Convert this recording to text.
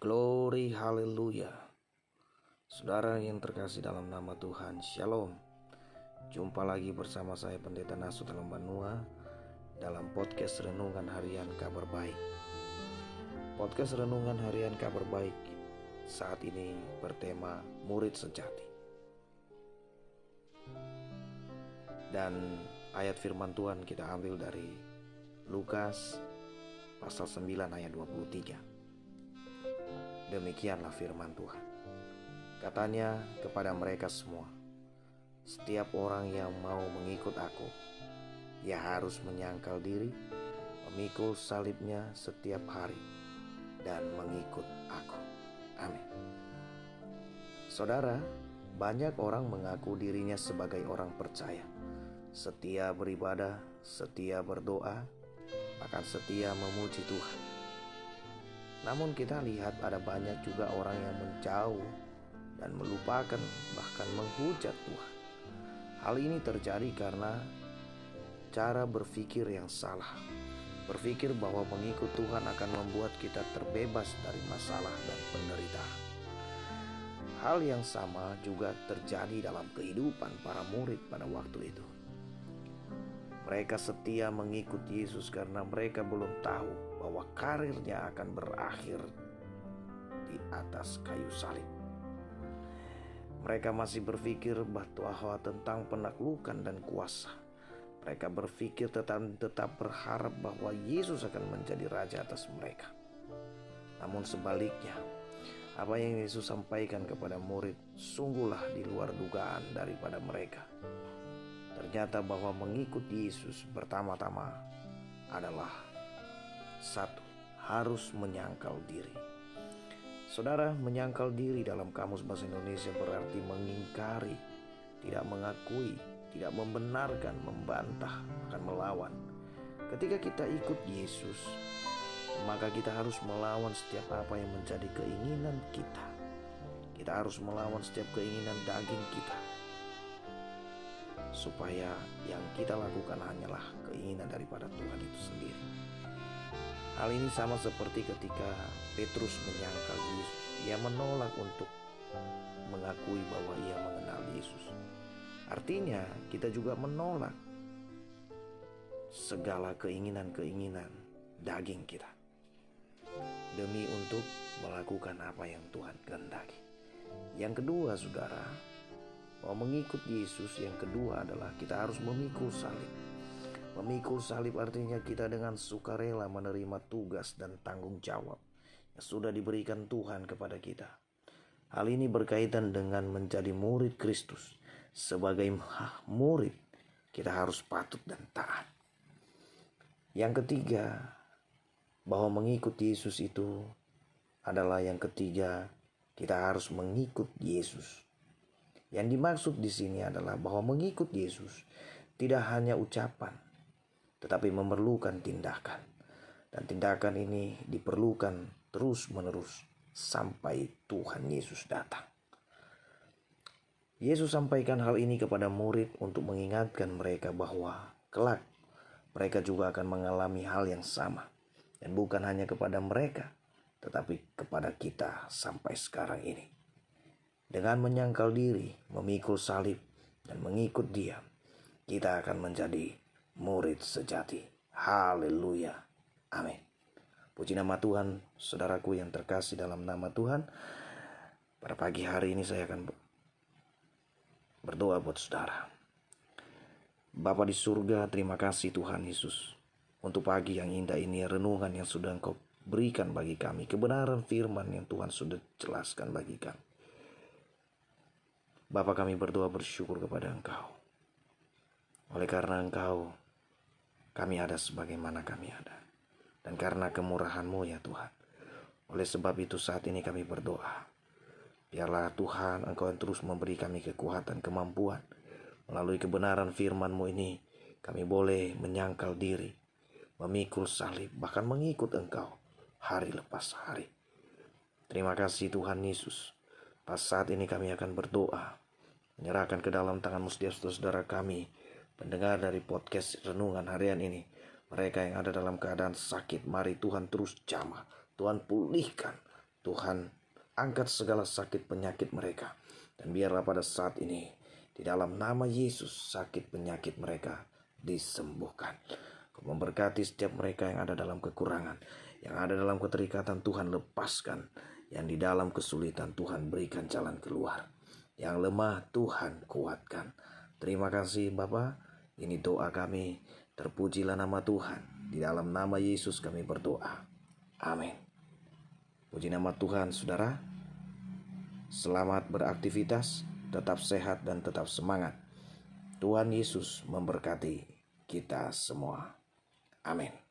Glory haleluya. Saudara yang terkasih dalam nama Tuhan, Shalom. Jumpa lagi bersama saya Pendeta Nasu dalam Banua dalam podcast Renungan Harian Kabar Baik. Podcast Renungan Harian Kabar Baik saat ini bertema murid sejati. Dan ayat firman Tuhan kita ambil dari Lukas pasal 9 ayat 23. Demikianlah firman Tuhan. Katanya kepada mereka semua, setiap orang yang mau mengikut aku, ia harus menyangkal diri, memikul salibnya setiap hari, dan mengikut aku. Amin. Saudara, banyak orang mengaku dirinya sebagai orang percaya, setia beribadah, setia berdoa, bahkan setia memuji Tuhan. Namun kita lihat ada banyak juga orang yang menjauh dan melupakan bahkan menghujat Tuhan. Hal ini terjadi karena cara berpikir yang salah. Berpikir bahwa mengikut Tuhan akan membuat kita terbebas dari masalah dan penderitaan. Hal yang sama juga terjadi dalam kehidupan para murid pada waktu itu. Mereka setia mengikut Yesus karena mereka belum tahu bahwa karirnya akan berakhir di atas kayu salib. Mereka masih berpikir bahwa tentang penaklukan dan kuasa. Mereka berpikir tetap, tetap berharap bahwa Yesus akan menjadi raja atas mereka. Namun sebaliknya, apa yang Yesus sampaikan kepada murid sungguhlah di luar dugaan daripada mereka. Ternyata bahwa mengikut Yesus pertama-tama adalah satu, harus menyangkal diri. Saudara, menyangkal diri dalam kamus bahasa Indonesia berarti mengingkari, tidak mengakui, tidak membenarkan, membantah, akan melawan. Ketika kita ikut Yesus, maka kita harus melawan setiap apa yang menjadi keinginan kita. Kita harus melawan setiap keinginan daging kita. Supaya yang kita lakukan hanyalah keinginan daripada Tuhan itu sendiri. Hal ini sama seperti ketika Petrus menyangkal Yesus. Ia menolak untuk mengakui bahwa ia mengenal Yesus. Artinya, kita juga menolak segala keinginan-keinginan daging kita demi untuk melakukan apa yang Tuhan kehendaki. Yang kedua, saudara, mau mengikut Yesus, yang kedua adalah kita harus memikul salib. Memikul salib artinya kita dengan sukarela menerima tugas dan tanggung jawab yang sudah diberikan Tuhan kepada kita. Hal ini berkaitan dengan menjadi murid Kristus. Sebagai murid, kita harus patut dan taat. Yang ketiga, bahwa mengikut Yesus itu adalah yang ketiga, kita harus mengikut Yesus. Yang dimaksud di sini adalah bahwa mengikut Yesus tidak hanya ucapan, tetapi memerlukan tindakan. Dan tindakan ini diperlukan terus-menerus sampai Tuhan Yesus datang. Yesus sampaikan hal ini kepada murid untuk mengingatkan mereka bahwa kelak mereka juga akan mengalami hal yang sama. Dan bukan hanya kepada mereka, tetapi kepada kita sampai sekarang ini. Dengan menyangkal diri, memikul salib, dan mengikut dia, kita akan menjadi murid sejati. Haleluya. Amin. Puji nama Tuhan, saudaraku yang terkasih dalam nama Tuhan. Pada pagi hari ini saya akan berdoa buat saudara. Bapa di surga, terima kasih Tuhan Yesus. Untuk pagi yang indah ini, renungan yang sudah engkau berikan bagi kami. Kebenaran firman yang Tuhan sudah jelaskan bagi kami. Bapak kami berdoa bersyukur kepada engkau. Oleh karena Engkau, kami ada sebagaimana kami ada. Dan karena kemurahan-Mu ya Tuhan. Oleh sebab itu saat ini kami berdoa. Biarlah Tuhan Engkau yang terus memberi kami kekuatan, kemampuan. Melalui kebenaran firman-Mu ini, kami boleh menyangkal diri, memikul salib, bahkan mengikut Engkau hari lepas hari. Terima kasih Tuhan Yesus. Pas saat ini kami akan berdoa, menyerahkan ke dalam tangan setiap saudara kami, pendengar dari podcast renungan harian ini. Mereka yang ada dalam keadaan sakit, mari Tuhan terus jamah. Tuhan pulihkan. Tuhan angkat segala sakit penyakit mereka. Dan biarlah pada saat ini di dalam nama Yesus sakit penyakit mereka disembuhkan. Kau memberkati setiap mereka yang ada dalam kekurangan, yang ada dalam keterikatan Tuhan lepaskan, yang di dalam kesulitan Tuhan berikan jalan keluar. Yang lemah Tuhan kuatkan. Terima kasih Bapak. Ini doa kami. Terpujilah nama Tuhan. Di dalam nama Yesus kami berdoa. Amin. Puji nama Tuhan, saudara. Selamat beraktivitas, tetap sehat dan tetap semangat. Tuhan Yesus memberkati kita semua. Amin.